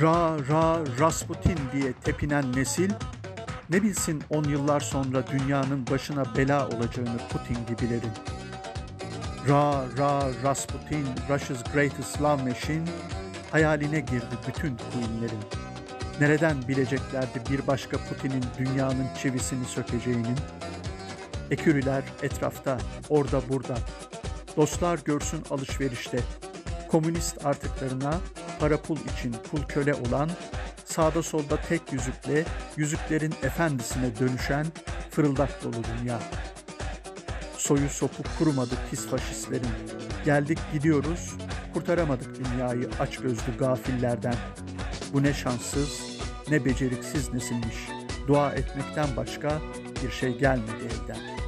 Ra Ra Rasputin diye tepinen nesil ne bilsin on yıllar sonra dünyanın başına bela olacağını Putin gibilerin. Ra Ra Rasputin, Russia's Greatest Love Machine hayaline girdi bütün queenlerin. Nereden bileceklerdi bir başka Putin'in dünyanın çivisini sökeceğinin? Ekürüler etrafta, orada burada. Dostlar görsün alışverişte. Komünist artıklarına para pul için kul köle olan, sağda solda tek yüzükle yüzüklerin efendisine dönüşen fırıldak dolu dünya. Soyu sopu kurumadı pis faşistlerin. Geldik gidiyoruz, kurtaramadık dünyayı aç gözlü gafillerden. Bu ne şanssız, ne beceriksiz nesilmiş. Dua etmekten başka bir şey gelmedi elden.